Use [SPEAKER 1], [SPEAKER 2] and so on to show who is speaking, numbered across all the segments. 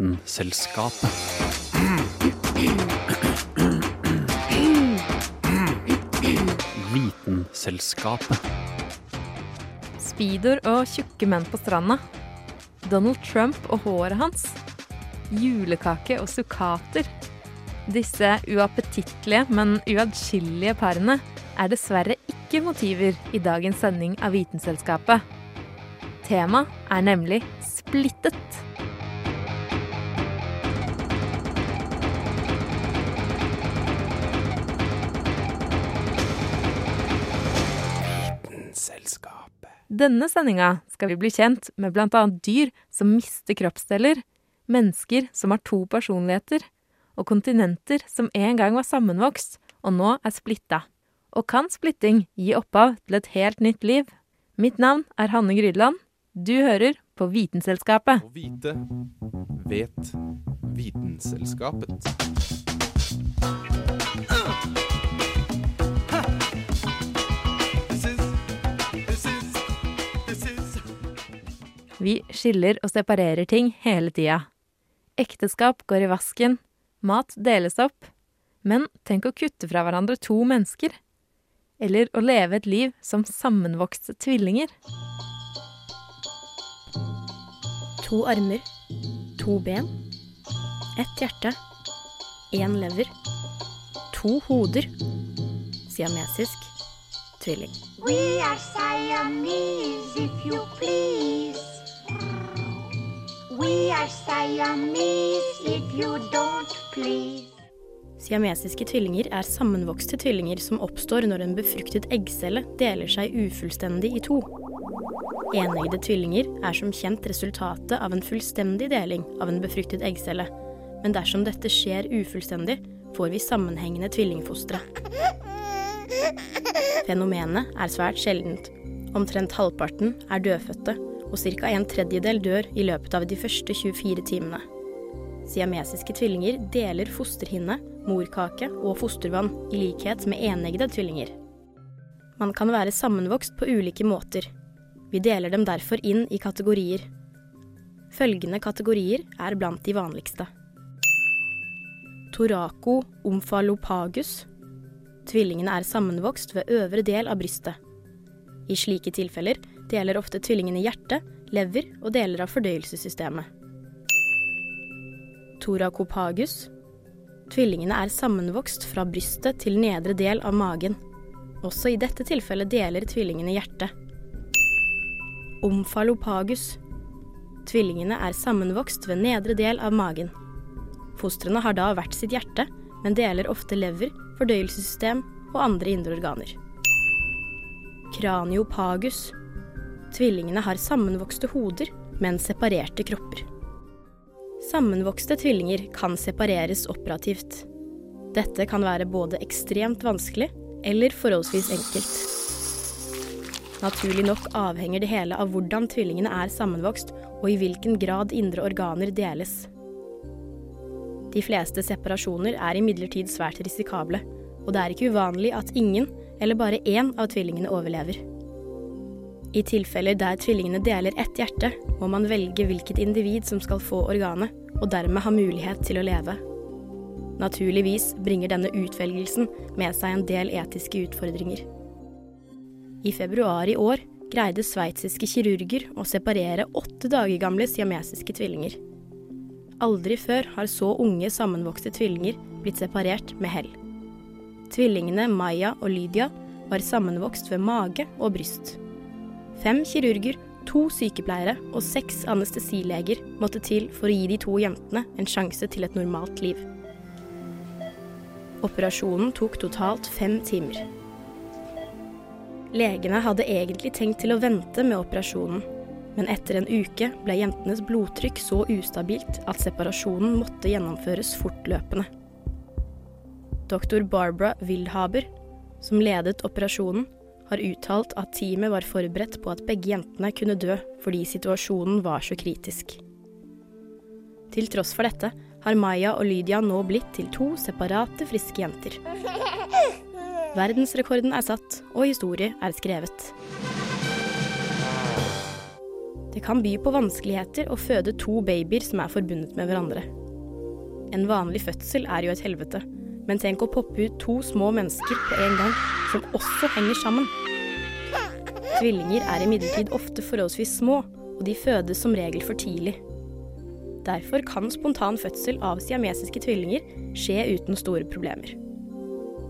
[SPEAKER 1] Vitenselskapet. Vitenselskapet.
[SPEAKER 2] Speedoer og tjukke menn på stranda. Donald Trump og håret hans. Julekake og sukkater. Disse uappetittlige, men uatskillelige parene er dessverre ikke motiver i dagens sending av Vitenselskapet. Temaet er nemlig splittet. Denne sendinga skal vi bli kjent med bl.a. dyr som mister kroppsdeler, mennesker som har to personligheter, og kontinenter som en gang var sammenvokst og nå er splitta. Og kan splitting gi opphav til et helt nytt liv? Mitt navn er Hanne Grydland. Du hører på Vitenselskapet.
[SPEAKER 3] Å vite vet Vitenselskapet.
[SPEAKER 2] Vi skiller og separerer ting hele tida. Ekteskap går i vasken, mat deles opp. Men tenk å kutte fra hverandre to mennesker. Eller å leve et liv som sammenvokste tvillinger.
[SPEAKER 4] To armer, to ben, ett hjerte, én lever, to hoder, siamesisk tvilling.
[SPEAKER 5] We are Siamese, if you please. We are Siamese, if you don't please.
[SPEAKER 4] Siamesiske tvillinger er sammenvokste tvillinger som oppstår når en befruktet eggcelle deler seg ufullstendig i to. Enøyde tvillinger er som kjent resultatet av en fullstendig deling av en befruktet eggcelle, men dersom dette skjer ufullstendig, får vi sammenhengende tvillingfostre. Fenomenet er svært sjeldent. Omtrent halvparten er dødfødte, og ca. en tredjedel dør i løpet av de første 24 timene. Siamesiske tvillinger deler fosterhinne, morkake og fostervann, i likhet med eneggede tvillinger. Man kan være sammenvokst på ulike måter. Vi deler dem derfor inn i kategorier. Følgende kategorier er blant de vanligste. Toraco omphalopagus. Tvillingene er sammenvokst ved øvre del av brystet. I slike tilfeller deler ofte tvillingene hjerte, lever og deler av fordøyelsessystemet. Thoracopagus. Tvillingene er sammenvokst fra brystet til nedre del av magen. Også i dette tilfellet deler tvillingene hjerte. Omfalopagus. Tvillingene er sammenvokst ved nedre del av magen. Fostrene har da hvert sitt hjerte, men deler ofte lever, fordøyelsessystem og andre indre organer. Kraniopagus. Tvillingene har sammenvokste hoder, men separerte kropper. Sammenvokste tvillinger kan separeres operativt. Dette kan være både ekstremt vanskelig eller forholdsvis enkelt. Naturlig nok avhenger det hele av hvordan tvillingene er sammenvokst, og i hvilken grad indre organer deles. De fleste separasjoner er imidlertid svært risikable, og det er ikke uvanlig at ingen, eller bare én, av tvillingene overlever. I tilfeller der tvillingene deler ett hjerte, må man velge hvilket individ som skal få organet, og dermed ha mulighet til å leve. Naturligvis bringer denne utvelgelsen med seg en del etiske utfordringer. I februar i år greide sveitsiske kirurger å separere åtte dager gamle siamesiske tvillinger. Aldri før har så unge sammenvokste tvillinger blitt separert med hell. Tvillingene Maya og Lydia var sammenvokst ved mage og bryst. Fem kirurger, to sykepleiere og seks anestesileger måtte til for å gi de to jentene en sjanse til et normalt liv. Operasjonen tok totalt fem timer. Legene hadde egentlig tenkt til å vente med operasjonen, men etter en uke ble jentenes blodtrykk så ustabilt at separasjonen måtte gjennomføres fortløpende. Doktor Barbara Wildhaber, som ledet operasjonen, har uttalt at teamet var forberedt på at begge jentene kunne dø fordi situasjonen var så kritisk. Til tross for dette har Maya og Lydia nå blitt til to separate, friske jenter. Verdensrekorden er satt, og historie er skrevet. Det kan by på vanskeligheter å føde to babyer som er forbundet med hverandre. En vanlig fødsel er jo et helvete, men tenk å poppe ut to små mennesker på en gang, som også henger sammen. Tvillinger er imidlertid ofte forholdsvis små, og de fødes som regel for tidlig. Derfor kan spontan fødsel av siamesiske tvillinger skje uten store problemer.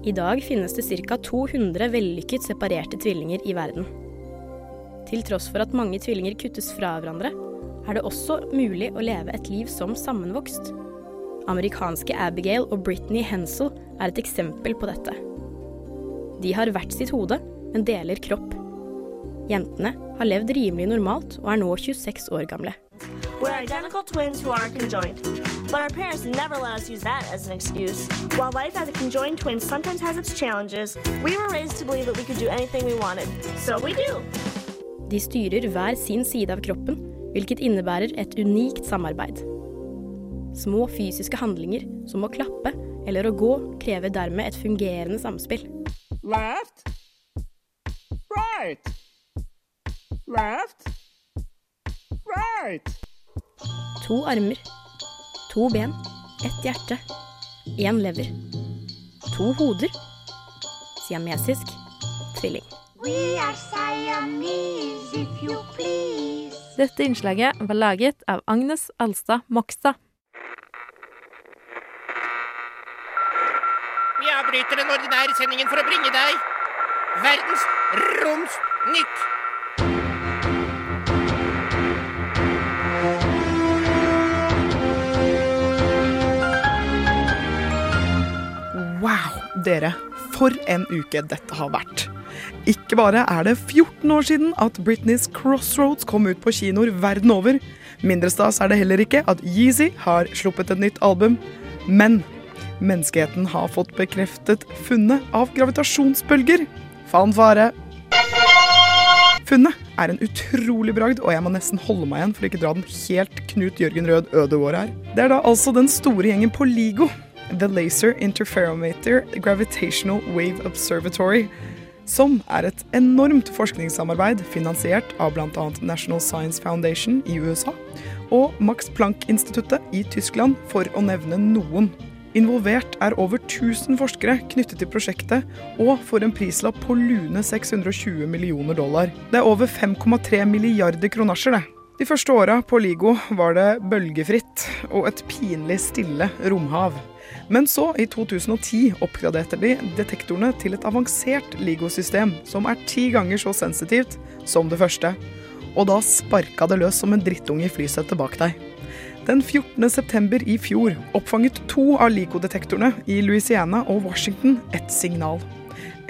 [SPEAKER 4] I dag finnes det ca. 200 vellykket separerte tvillinger i verden. Til tross for at mange tvillinger kuttes fra hverandre, er det også mulig å leve et liv som sammenvokst. Amerikanske Abigail og Britney Hensel er et eksempel på dette. De har hvert sitt hode, men deler kropp. Jentene har levd rimelig normalt og er nå 26 år gamle.
[SPEAKER 1] We're identical twins who aren't conjoined. But our parents never let us use that as an excuse. While life as a conjoined twin sometimes has its challenges, we were raised to believe that we could do anything we wanted. So we do.
[SPEAKER 4] De styrer hver sin side av kroppen, hvilket innebærer et unikt samarbeid. Små fysiske handlinger, som å klappe eller å gå, krever dermed et fungerende samspill.
[SPEAKER 6] Left. Right. Left. Right.
[SPEAKER 4] To armer, to ben, ett hjerte, én lever. To hoder. Siamesisk tvilling.
[SPEAKER 5] We are Siamese, if you please.
[SPEAKER 2] Dette innslaget var laget av Agnes Alstad Mokstad.
[SPEAKER 7] Vi avbryter den ordinære sendingen for å bringe deg verdens romsnytt.
[SPEAKER 8] Wow, dere. For en uke dette har vært. Ikke bare er det 14 år siden at Britneys Crossroads kom ut på kinoer verden over. Mindre stas er det heller ikke at Yeezy har sluppet et nytt album. Men menneskeheten har fått bekreftet funnet av gravitasjonsbølger. Fanfare. Funnet er en utrolig bragd, og jeg må nesten holde meg igjen for ikke dra den helt Knut Jørgen Rød Ødegård her. Det er da altså den store gjengen på LIGO, The Laser Interferometer Gravitational Wave Observatory, som er et enormt forskningssamarbeid finansiert av bl.a. National Science Foundation i USA og Max Planck-instituttet i Tyskland, for å nevne noen. Involvert er over 1000 forskere knyttet til prosjektet, og får en prislapp på lune 620 millioner dollar. Det er over 5,3 milliarder kronasjer, det. De første åra på LIGO var det bølgefritt og et pinlig stille romhav. Men så, i 2010, oppgraderte de detektorene til et avansert LIGO-system som er ti ganger så sensitivt som det første. Og da sparka det løs som en drittunge i flysetet bak deg. Den 14. september i fjor oppfanget to av LICO-detektorene i Louisiana og Washington et signal.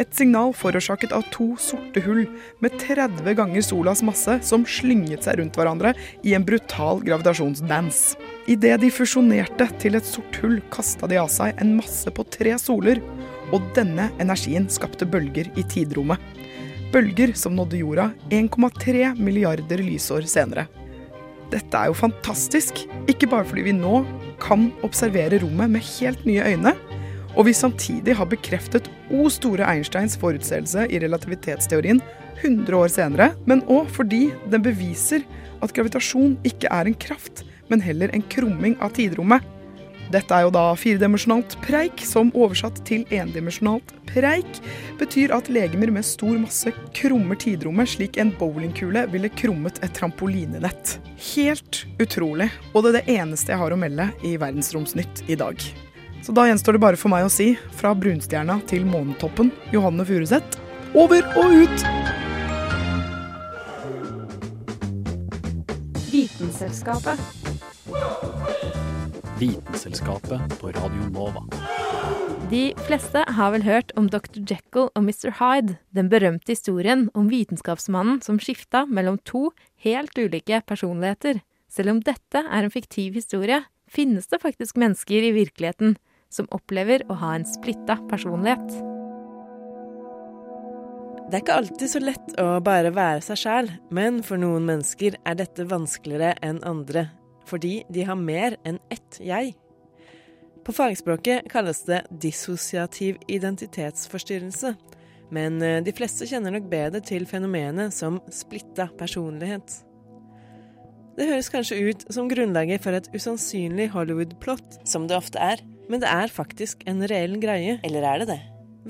[SPEAKER 8] Et signal forårsaket av to sorte hull med 30 ganger solas masse som slynget seg rundt hverandre i en brutal gravitasjonsdans. Idet de fusjonerte til et sort hull, kasta de av seg en masse på tre soler, og denne energien skapte bølger i tidrommet. Bølger som nådde jorda 1,3 milliarder lysår senere. Dette er jo fantastisk, ikke bare fordi vi nå kan observere rommet med helt nye øyne, og vi samtidig har bekreftet O store Einsteins forutseelse i relativitetsteorien 100 år senere, men òg fordi den beviser at gravitasjon ikke er en kraft, men heller en krumming av tidrommet. Dette er jo da firedimensjonalt preik, som oversatt til endimensjonalt preik betyr at legemer med stor masse krummer tidrommet slik en bowlingkule ville krummet et trampolinenett. Helt utrolig, og det er det eneste jeg har å melde i Verdensromsnytt i dag. Så da gjenstår det bare for meg å si, fra brunstjerna til månetoppen, Johanne Furuseth, over og ut!
[SPEAKER 2] Vitenselskapet.
[SPEAKER 9] Vitenselskapet på Radio Nova.
[SPEAKER 2] De fleste har vel hørt om Dr. Jekyll og Mr. Hyde, den berømte historien om vitenskapsmannen som skifta mellom to helt ulike personligheter. Selv om dette er en fiktiv historie, finnes det faktisk mennesker i virkeligheten som opplever å ha en splitta personlighet.
[SPEAKER 10] Det er ikke alltid så lett å bare være seg sjæl, men for noen mennesker er dette vanskeligere enn andre, fordi de har mer enn ett jeg. På fagspråket kalles det dissosiativ identitetsforstyrrelse, men de fleste kjenner nok bedre til fenomenet som splitta personlighet. Det høres kanskje ut som grunnlaget for et usannsynlig Hollywood-plott, som det ofte er, men det er faktisk en reell greie. Eller er det det?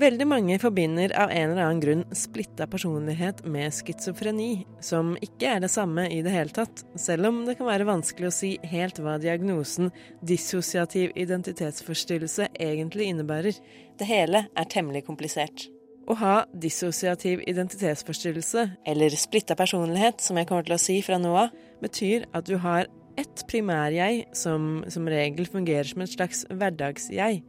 [SPEAKER 10] Veldig mange forbinder av en eller annen grunn splitta personlighet med schizofreni, som ikke er det samme i det hele tatt, selv om det kan være vanskelig å si helt hva diagnosen dissosiativ identitetsforstyrrelse egentlig innebærer. Det hele er temmelig komplisert. Å ha dissosiativ identitetsforstyrrelse, eller splitta personlighet, som jeg kommer til å si fra nå av, betyr at du har ett primær-jeg som som regel fungerer som et slags hverdags-jeg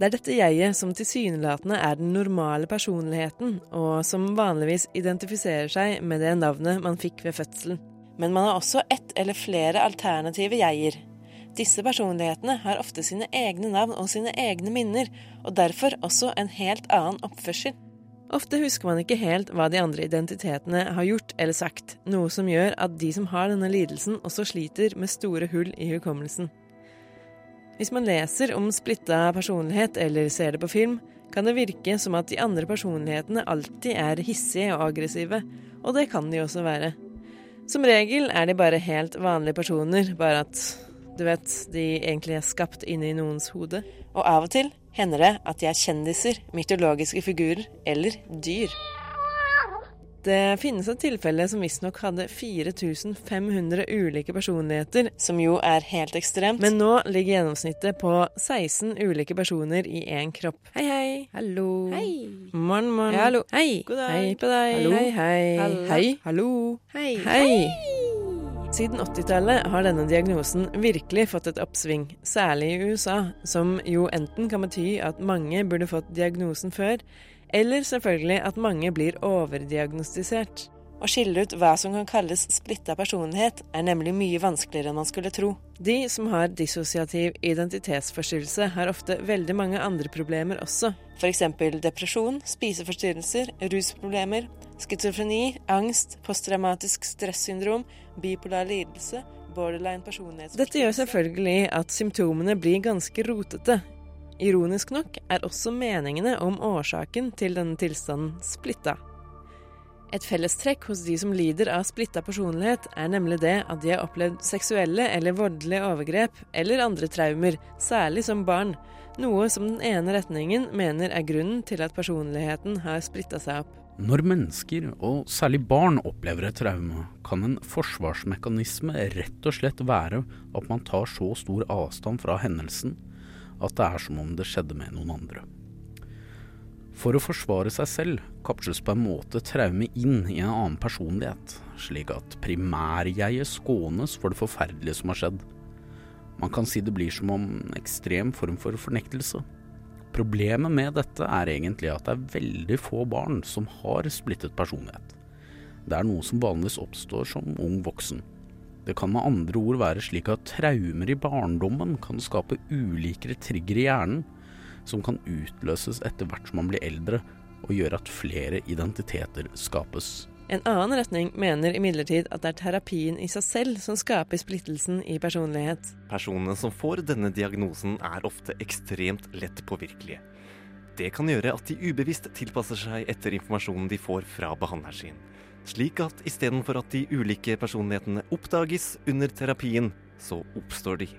[SPEAKER 10] det er dette jeget som tilsynelatende er den normale personligheten, og som vanligvis identifiserer seg med det navnet man fikk ved fødselen. Men man har også ett eller flere alternative jeger. Disse personlighetene har ofte sine egne navn og sine egne minner, og derfor også en helt annen oppførsel. Ofte husker man ikke helt hva de andre identitetene har gjort eller sagt, noe som gjør at de som har denne lidelsen, også sliter med store hull i hukommelsen. Hvis man leser om splitta personlighet eller ser det på film, kan det virke som at de andre personlighetene alltid er hissige og aggressive, og det kan de også være. Som regel er de bare helt vanlige personer, bare at du vet, de egentlig er skapt inni noens hode. Og av og til hender det at de er kjendiser, mytologiske figurer eller dyr. Det finnes et tilfelle som visstnok hadde 4500 ulike personligheter, som jo er helt ekstremt, men nå ligger gjennomsnittet på 16 ulike personer i én kropp. Hei, hei.
[SPEAKER 2] Hallo.
[SPEAKER 10] Hei. Morgen, morgen.
[SPEAKER 2] Ja, hallo.
[SPEAKER 10] Hei.
[SPEAKER 2] God dag.
[SPEAKER 10] Hei på deg.
[SPEAKER 2] Hallo.
[SPEAKER 10] Hei, hei.
[SPEAKER 2] Hallo.
[SPEAKER 10] Hei. Hallo.
[SPEAKER 2] Hei.
[SPEAKER 10] Hei. Siden 80-tallet har denne diagnosen virkelig fått et oppsving, særlig i USA, som jo enten kan bety at mange burde fått diagnosen før, eller selvfølgelig at mange blir overdiagnostisert. Å skille ut hva som kan kalles splitta personlighet, er nemlig mye vanskeligere enn man skulle tro. De som har dissosiativ identitetsforstyrrelse, har ofte veldig mange andre problemer også. F.eks. depresjon, spiseforstyrrelser, rusproblemer, schizofreni, angst, posttraumatisk stressyndrom, bipolar lidelse, borderline personlighetsforstyrrelse Dette gjør selvfølgelig at symptomene blir ganske rotete, Ironisk nok er også meningene om årsaken til denne tilstanden splitta. Et fellestrekk hos de som lider av splitta personlighet, er nemlig det at de har opplevd seksuelle eller voldelige overgrep eller andre traumer, særlig som barn, noe som den ene retningen mener er grunnen til at personligheten har splitta seg opp.
[SPEAKER 11] Når mennesker, og særlig barn, opplever et traume, kan en forsvarsmekanisme rett og slett være at man tar så stor avstand fra hendelsen at det er som om det skjedde med noen andre. For å forsvare seg selv kapsles på en måte traume inn i en annen personlighet, slik at primærjeget skånes for det forferdelige som har skjedd. Man kan si det blir som om en ekstrem form for fornektelse. Problemet med dette er egentlig at det er veldig få barn som har splittet personlighet. Det er noe som vanligvis oppstår som ung voksen. Det kan med andre ord være slik at traumer i barndommen kan skape ulikere trigger i hjernen, som kan utløses etter hvert som man blir eldre, og gjøre at flere identiteter skapes.
[SPEAKER 10] En annen retning mener imidlertid at det er terapien i seg selv som skaper splittelsen i personlighet.
[SPEAKER 12] Personene som får denne diagnosen er ofte ekstremt lett påvirkelige. Det kan gjøre at de ubevisst tilpasser seg etter informasjonen de får fra behandleren sin. Slik at istedenfor at de ulike personlighetene oppdages under terapien, så oppstår de.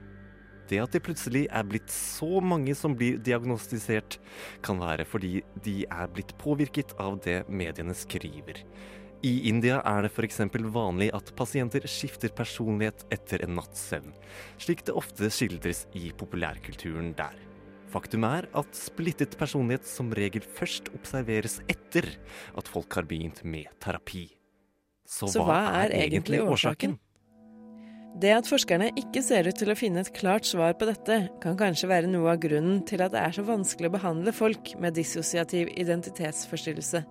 [SPEAKER 12] Det at det plutselig er blitt så mange som blir diagnostisert, kan være fordi de er blitt påvirket av det mediene skriver. I India er det f.eks. vanlig at pasienter skifter personlighet etter en natts søvn, slik det ofte skildres i populærkulturen der. Faktum er at splittet personlighet som regel først observeres etter at folk har begynt med terapi.
[SPEAKER 10] Så, Så hva, hva, er, egentlig årsaken? Det at forskerne ikke ser ut til å finne et klart svar på dette, kan kanskje være noe av grunnen til at det er så vanskelig å behandle folk med dissosiativ identitetsforstyrrelse.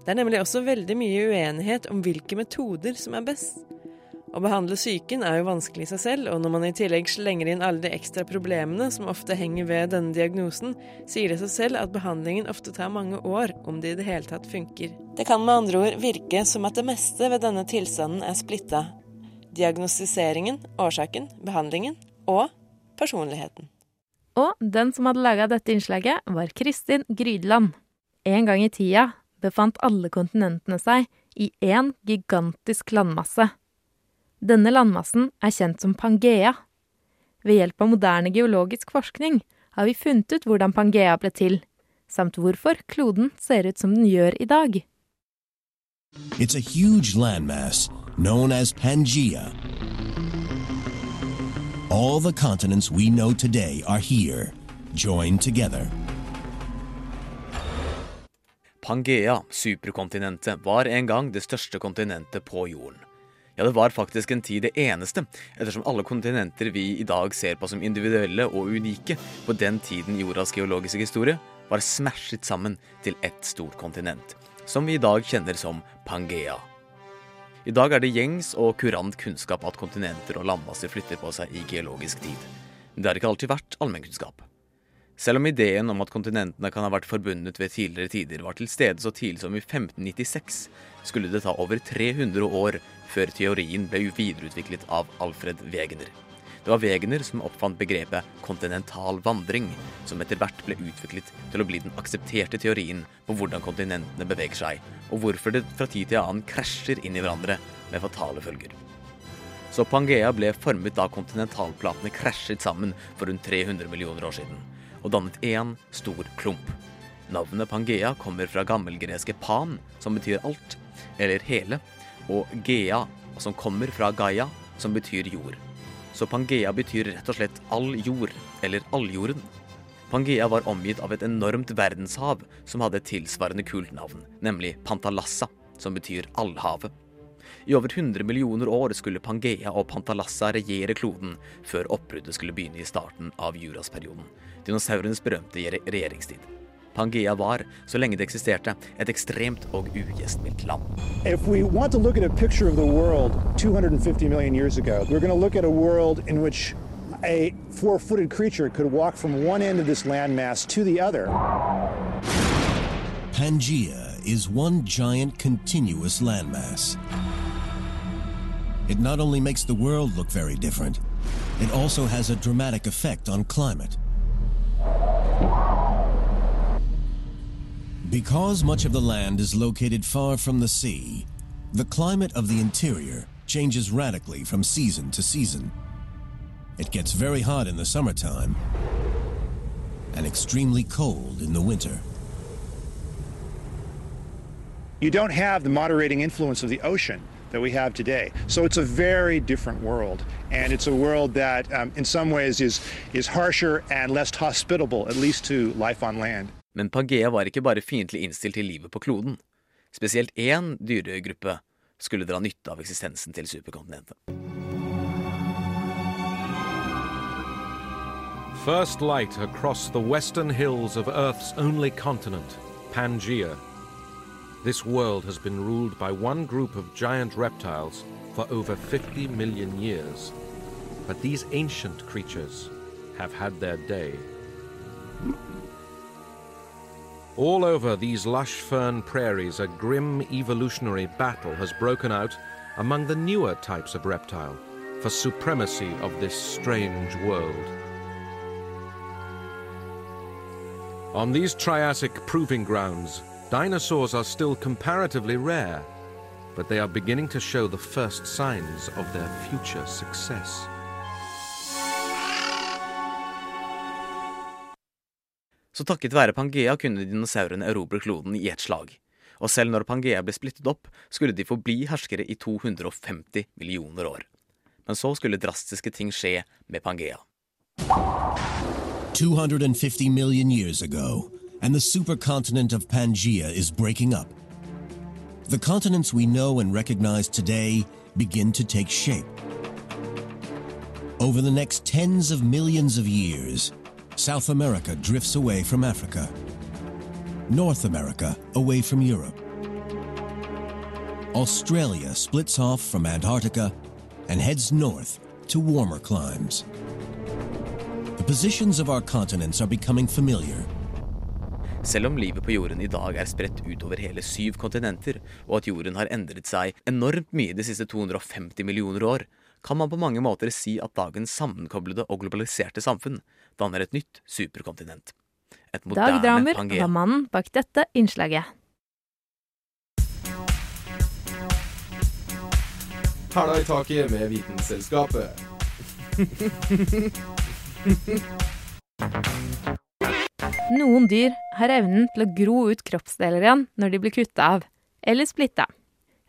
[SPEAKER 10] Det er nemlig også veldig mye uenighet om hvilke metoder som er best. Å behandle psyken er jo vanskelig i seg selv, og når man i tillegg slenger inn alle de ekstra problemene som ofte henger ved denne diagnosen, sier det seg selv at behandlingen ofte tar mange år, om det i det hele tatt funker. Det kan med andre ord virke som at det meste ved denne tilstanden er splitta. Diagnostiseringen, årsaken, behandlingen og personligheten.
[SPEAKER 2] Og den som hadde laga dette innslaget, var Kristin Grydland. En gang i tida befant alle kontinentene seg i én gigantisk landmasse. Denne landmassen er kjent som Pangea. Ved hjelp av moderne geologisk forskning har vi funnet ut hvordan Pangea ble til, samt hvorfor kloden ser ut som den gjør i dag.
[SPEAKER 13] It's a huge landmass known as Pangea. All the continents we know today are here, joined together.
[SPEAKER 14] Pangea, superkontinentet, var en gang det største kontinentet på jorden. Ja, det var faktisk en tid det eneste, ettersom alle kontinenter vi i dag ser på som individuelle og unike, på den tiden jordas geologiske historie, var smashet sammen til ett stort kontinent, som vi i dag kjenner som Pangea. I dag er det gjengs og kurant kunnskap at kontinenter og landmasser flytter på seg i geologisk tid. Det har ikke alltid vært allmennkunnskap. Selv om ideen om at kontinentene kan ha vært forbundet ved tidligere tider, var til stede så tidlig som i 1596, skulle det ta over 300 år før teorien ble videreutviklet av Alfred Wegener. Det var Wegener som oppfant begrepet kontinental vandring, som etter hvert ble utviklet til å bli den aksepterte teorien på hvordan kontinentene beveger seg, og hvorfor det fra tid til annen krasjer inn i hverandre med fatale følger. Så Pangea ble formet da kontinentalplatene krasjet sammen for rundt 300 millioner år siden og dannet én stor klump. Navnet Pangea kommer fra gammelgreske pan, som betyr alt, eller hele, og Gea, som kommer fra Gaia, som betyr jord. Så Pangea betyr rett og slett all jord, eller alljorden. Pangea var omgitt av et enormt verdenshav som hadde et tilsvarende kult navn, nemlig Pantalassa, som betyr allhavet. I over 100 millioner år skulle Pangea og Pantalassa regjere kloden, før oppbruddet skulle begynne i starten av Jurasperioden, dinosaurenes berømte regjeringstid. Pangea var, så lenge det eksisterte, et ekstremt og ugjestmildt land.
[SPEAKER 15] If we want to look at a picture of the world 250 million years ago, we're going to look at a world in which a four-footed creature could walk from one end of this landmass to the other.
[SPEAKER 13] Pangea is one giant continuous landmass. It not only makes the world look very different, it also has a dramatic effect on climate. Because much of the land is located far from the sea, the climate of the interior changes radically from season to season. It gets very hot in the summertime and extremely cold in the winter.
[SPEAKER 15] You don't have the moderating influence of the ocean that we have today. So it's a very different world. And it's a world that, um, in some ways, is, is harsher and less hospitable, at least to life on land.
[SPEAKER 14] Men Pangea var ikke bare fiendtlig innstilt til livet på kloden. Spesielt én dyregruppe skulle dra nytte av eksistensen til superkontinentet.
[SPEAKER 16] First light across the western hills of Earth's only continent, Pangea. This world has been ruled by one group of giant reptiles for over 50 million years. But these ancient creatures have had their day. All over these lush fern prairies, a grim evolutionary battle has broken out among the newer types of reptile for supremacy of this strange world. On these Triassic proving grounds, dinosaurs are still comparatively rare, but they are beginning to show the first signs of their future success.
[SPEAKER 14] Så takket være Pangea kunne dinosaurene erobre kloden i ett slag. Og selv når Pangea ble splittet opp, skulle de forbli herskere i 250 millioner år. Men så skulle drastiske ting skje med Pangea.
[SPEAKER 13] 250 million years ago, and the supercontinent of Pangea is breaking up. The continents we know and recognize today begin to take shape. Over the next tens of millions of years, South America drifts away from Africa, North America away from Europe. Australia splits off from Antarctica and heads north to warmer climes. The positions of our continents are becoming familiar.
[SPEAKER 14] Selv om livet på jorden i dag er spredt utover hele syv kontinenter, og at jorden har endret seg enormt mye de siste 250 millioner år, kan man på mange måter si at dagens sammenkoblede og globaliserte samfunn danner et nytt superkontinent. Et moderne
[SPEAKER 2] Dag Dramer
[SPEAKER 14] Pangea.
[SPEAKER 2] var mannen bak dette innslaget.
[SPEAKER 3] Hæla i taket med Vitenselskapet.
[SPEAKER 2] Noen dyr har evnen til å gro ut kroppsdeler igjen når de blir kutta av, eller splitta.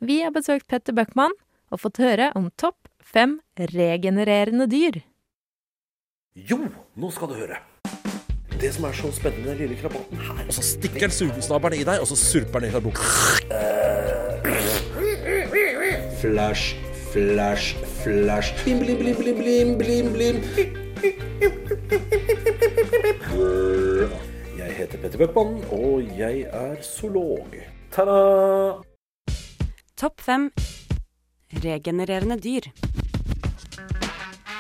[SPEAKER 2] Vi har besøkt Petter Bøckmann og fått høre om topp fem regenererende dyr.
[SPEAKER 17] Jo, nå skal du høre. Det som er så spennende med den lille krabaten her Og så stikker den sugesnabelen i deg, og så surper den i fra boken. Flash, flash, flash. Blim, blim, blim, blim, blim, blim, blim. Bøckmann, og jeg er zoolog. Ta-da!
[SPEAKER 18] Topp fem regenererende dyr.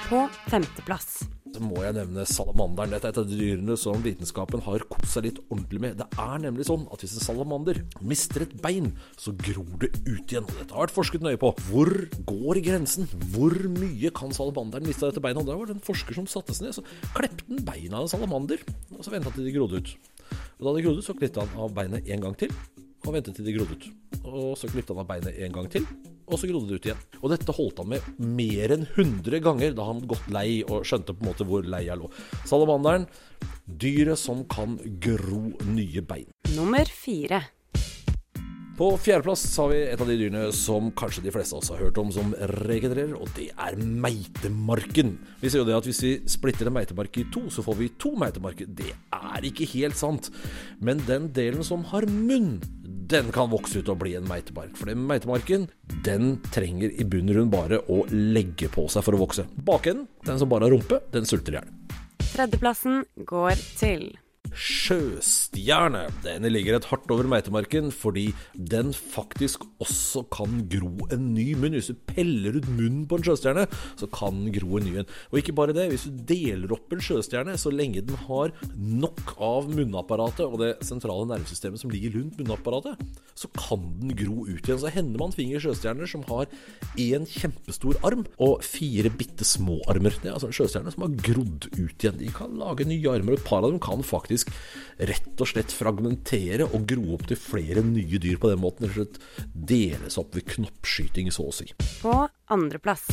[SPEAKER 18] På femteplass.
[SPEAKER 17] Så må jeg nevne salamanderen. Dette er et av de dyrene som vitenskapen har kost seg litt ordentlig med. Det er nemlig sånn at hvis en salamander mister et bein, så gror det ut igjen. Dette har vært forsket nøye på. Hvor går grensen? Hvor mye kan salamanderen miste av dette beinet? Og da var det en forsker som satte seg ned, så klepte han beina av en salamander, og så venta til de grodde ut. Og da de grodde så klippet han av beinet en gang til, og ventet til de grodde ut. Og så klippet han av beinet en gang til, og så grodde det ut igjen. Og dette holdt han med mer enn 100 ganger da han gått lei og skjønte på en måte hvor lei jeg lå. Salamanderen, dyret som kan gro nye bein.
[SPEAKER 18] Nummer fire.
[SPEAKER 17] På fjerdeplass har vi et av de dyrene som kanskje de fleste av oss har hørt om som regenererer, og det er meitemarken. Vi ser jo det at hvis vi splitter en meitemark i to, så får vi to meitemarker. Det er ikke helt sant. Men den delen som har munn, den kan vokse ut og bli en meitemark. For den meitemarken, den trenger i bunn og grunn bare å legge på seg for å vokse. Bakenden, den som bare har rumpe, den sulter i hjel.
[SPEAKER 18] Tredjeplassen går til
[SPEAKER 17] Sjøstjerne. Denne ligger et hardt over meitemarken fordi den faktisk også kan gro en ny munn. Hvis du peller ut munnen på en sjøstjerne, så kan den gro en ny en. Og ikke bare det, hvis du deler opp en sjøstjerne, så lenge den har nok av munnapparatet og det sentrale nervesystemet som ligger rundt munnapparatet, så kan den gro ut igjen. Så hender man finger sjøstjerner som har én kjempestor arm og fire bitte små armer. Det er altså en sjøstjerne som har grodd ut igjen. De kan lage nye armer, og et par av dem kan faktisk rett og slett fragmentere og gro opp til flere nye dyr på den måten. Rett og slett deles opp ved knoppskyting, så å si.
[SPEAKER 18] På andreplass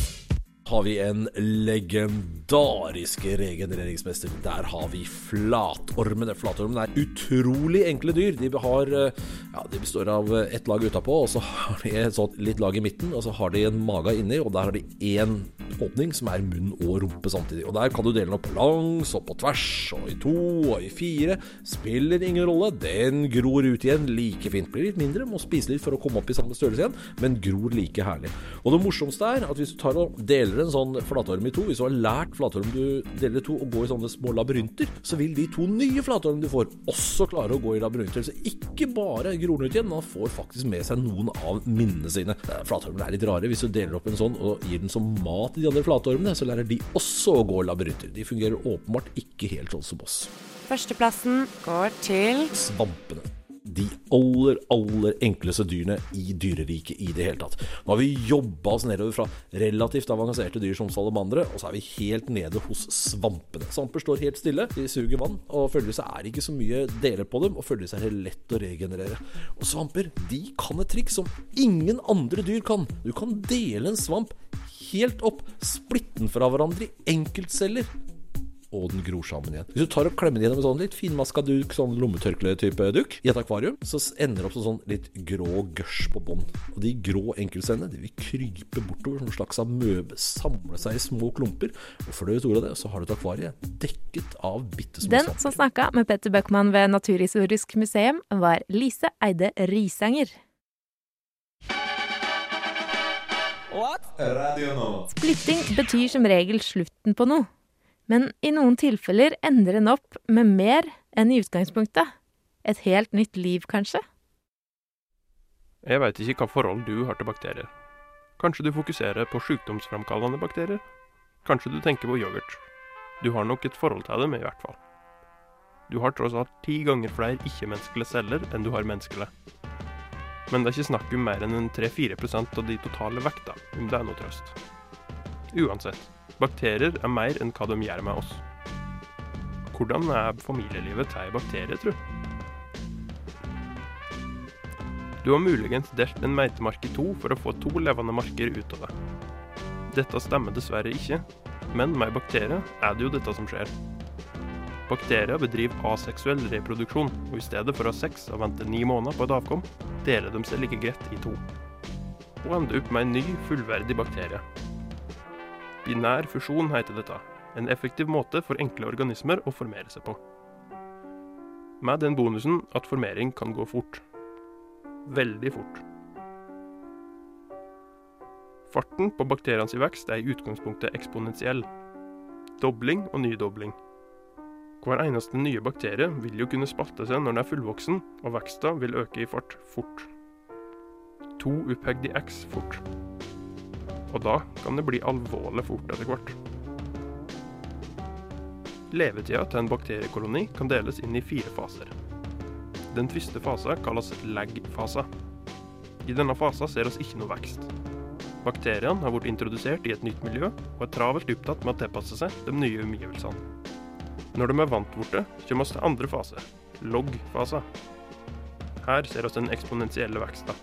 [SPEAKER 17] har vi en legendarisk regenereringsmester. Der har vi flatormene. Flatormene er utrolig enkle dyr. De, har, ja, de består av ett lag utapå, og så har de et sånt litt lag i midten, og så har de en mage inni, og der har de én åpning, som er munn og rumpe samtidig. Og der kan du dele den opp på langs og på tvers, og i to og i fire. Spiller ingen rolle. Den gror ut igjen like fint. Blir litt mindre, må spise litt for å komme opp i samme størrelse igjen, men gror like herlig. Og det morsomste er at hvis du tar og deler en sånn flatorm i to, hvis du har lært flatorm du deler i to, å gå i sånne små labyrinter, så vil de to nye flatormene du får, også klare å gå i labyrinter. Så ikke bare gror den ut igjen, han får faktisk med seg noen av minnene sine. Flatormene er litt rare. Hvis du deler opp en sånn og gir den som mat til de andre flatormene, så lærer de også å gå labyrinter. De fungerer åpenbart ikke helt sånn som oss.
[SPEAKER 18] Førsteplassen går til
[SPEAKER 17] Svampene de aller, aller enkleste dyrene i dyreriket i det hele tatt. Nå har vi jobba oss nedover fra relativt avanserte dyr som salamandere, og så er vi helt nede hos svampene. Svamper står helt stille, de suger vann, og følgelig så er det ikke så mye deler på dem, og følgelig så er det lett å regenerere. Og svamper, de kan et triks som ingen andre dyr kan. Du kan dele en svamp helt opp, splitte den fra hverandre i enkeltceller og den gror sammen igjen. Hvis du tar og klemmer den gjennom en sånn litt finmaska duk, sånn lommetørkle-type duk, i et akvarium, så ender det opp som sånn litt grå gørs på bånn. Og de grå enkeltcellene de vil krype bortover som en slags amøbe, samle seg i små klumper. Og før du vet ordet av det, så har du et akvarie dekket av bitte små
[SPEAKER 2] Den som snakka med Petter Bøckmann ved Naturhistorisk museum, var Lise Eide Risanger. Splitting betyr som regel slutten på noe. Men i noen tilfeller ender en opp med mer enn i utgangspunktet. Et helt nytt liv, kanskje?
[SPEAKER 19] Jeg veit ikke hva forhold du har til bakterier. Kanskje du fokuserer på sykdomsframkallende bakterier? Kanskje du tenker på yoghurt. Du har nok et forhold til dem, i hvert fall. Du har tross alt ti ganger flere ikke-menneskelige celler enn du har menneskelige. Men det er ikke snakk om mer enn 3-4 av de totale vekta, om det er noe trøst. Uansett, bakterier er mer enn hva de gjør med oss. Hvordan er familielivet til ei bakterie, tru? Du har muligens delt en meitemark i to for å få to levende marker ut av det. Dette stemmer dessverre ikke, men med bakterier er det jo dette som skjer. Bakterier bedriver aseksuell reproduksjon, og i stedet for å ha sex og vente ni måneder på et avkom, deler de seg like greit i to. Og ender opp med en ny, fullverdig bakterie. Binær fusjon heter dette. En effektiv måte for enkle organismer å formere seg på. Med den bonusen at formering kan gå fort. Veldig fort. Farten på bakterienes vekst er i utgangspunktet eksponentiell. Dobling og nydobling. Hver eneste nye bakterie vil jo kunne spalte seg når den er fullvoksen, og veksten vil øke i fart fort. To opphegd i x fort. Og da kan det bli alvorlig fort etter hvert. Levetida til en bakteriekoloni kan deles inn i fire faser. Den første fasen kalles lag-fasa. I denne fasen ser vi ikke noe vekst. Bakteriene har blitt introdusert i et nytt miljø, og er travelt opptatt med å tilpasse seg de nye omgivelsene. Når de er vant borte, kommer vi til andre fase, logg-fasen. Her ser vi den eksponentielle veksten.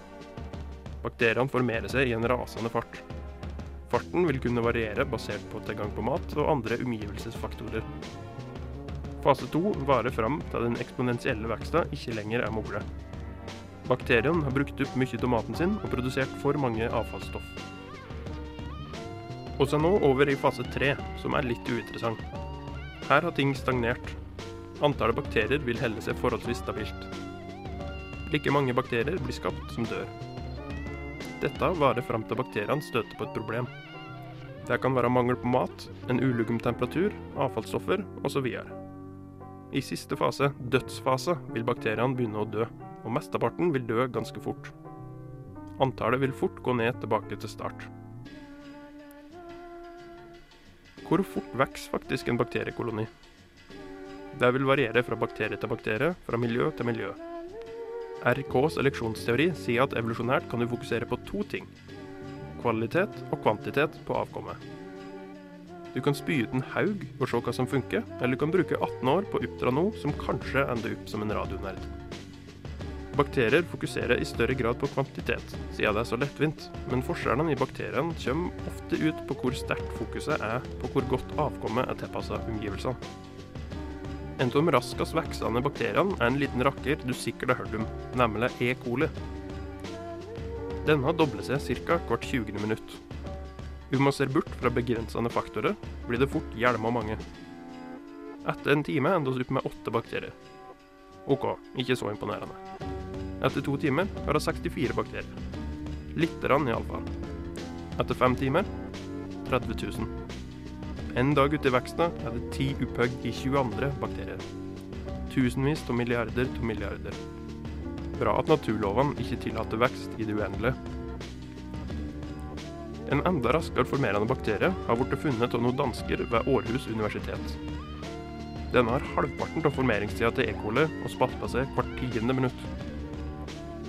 [SPEAKER 19] Bakteriene formerer seg i en rasende fart. Farten vil kunne variere basert på tilgang på mat og andre omgivelsesfaktorer. Fase to varer fram til den eksponentielle veksten ikke lenger er mulig. Bakteriene har brukt opp mye av maten sin og produsert for mange avfallsstoff. Vi er nå over i fase tre, som er litt uinteressant. Her har ting stagnert. Antallet bakterier vil helle seg forholdsvis stabilt. Like mange bakterier blir skapt som dør. Dette varer fram til bakteriene støter på et problem. Det kan være mangel på mat, en ulugum temperatur, avfallsstoffer osv. I siste fase, dødsfase, vil bakteriene begynne å dø, og mesteparten vil dø ganske fort. Antallet vil fort gå ned tilbake til start. Hvor fort vokser faktisk en bakteriekoloni? Det vil variere fra bakterie til bakterie, fra miljø til miljø. RKs eleksjonsteori sier at evolusjonært kan du fokusere på to ting. Kvalitet og kvantitet på avkommet. Du kan spy ut en haug og se hva som funker, eller du kan bruke 18 år på å oppdra noe som kanskje ender opp som en radionerd. Bakterier fokuserer i større grad på kvantitet, siden det er så lettvint, men forskjellene i bakteriene kommer ofte ut på hvor sterkt fokuset er på hvor godt avkommet er tilpassa omgivelsene. En av de raskest voksende bakteriene er en liten rakker du sikkert har hørt om, nemlig E. coli. Denne dobler seg ca. hvert 20. minutt. Om man ser bort fra begrensende faktorer, blir det fort hjelma mange. Etter en time ender vi opp med åtte bakterier. OK, ikke så imponerende. Etter to timer har hun 64 bakterier. Lite grann, iallfall. Etter fem timer 30 000. En dag ute i veksten er det ti opphøgg i 22 bakterier. Tusenvis av milliarder av milliarder. Bra at naturlovene ikke tillater vekst i det uendelige. En enda raskere formerende bakterie har blitt funnet av noen dansker ved Århus universitet. Denne har halvparten av formeringstida til E. coli og spalter seg hvert tiende minutt.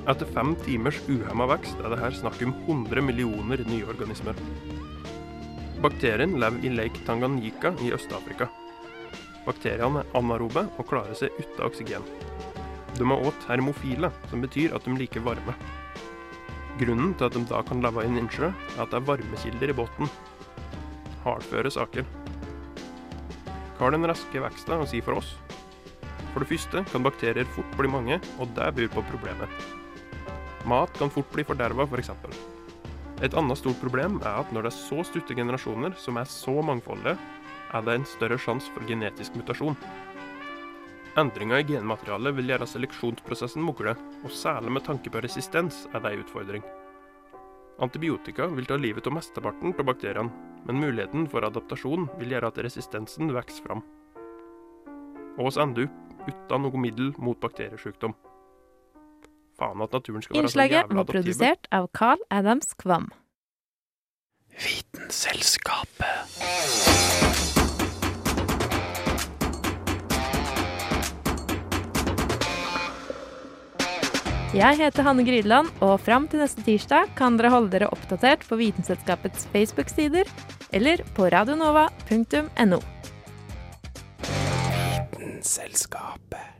[SPEAKER 19] Etter fem timers uhemma vekst er det her snakk om 100 millioner nye organismer. Bakterien lever i Lake Tanganyika i Øst-Afrika. Bakteriene er anarobe og klarer seg uten oksygen. De er òg termofile, som betyr at de liker varme. Grunnen til at de da kan leve i en innsjø, er at det er varmekilder i bunnen. Hardføre saker. Hva har den raske veksten å si for oss? For det første kan bakterier fort bli mange, og det byr på problemer. Mat kan fort bli forderva, f.eks. For Et annet stort problem er at når det er så stutte generasjoner som er så mangfoldige, er det en større sjanse for genetisk mutasjon. Endringer i genmaterialet vil gjøre seleksjonsprosessen mogle, og særlig med tanke på resistens er det en utfordring. Antibiotika vil ta livet av mesteparten av bakteriene, men muligheten for adaptasjon vil gjøre at resistensen vokser fram. Og oss ender opp uten noe middel mot bakteriesykdom. Faen at naturen skal være så
[SPEAKER 2] Innslaget var produsert av Carl Adams Kvam.
[SPEAKER 11] Vitenselskapet.
[SPEAKER 2] Jeg heter Hanne Grydeland, og fram til neste tirsdag kan dere holde dere oppdatert på Vitenselskapets Facebook-sider eller på radionova.no.
[SPEAKER 11] Vitenselskapet.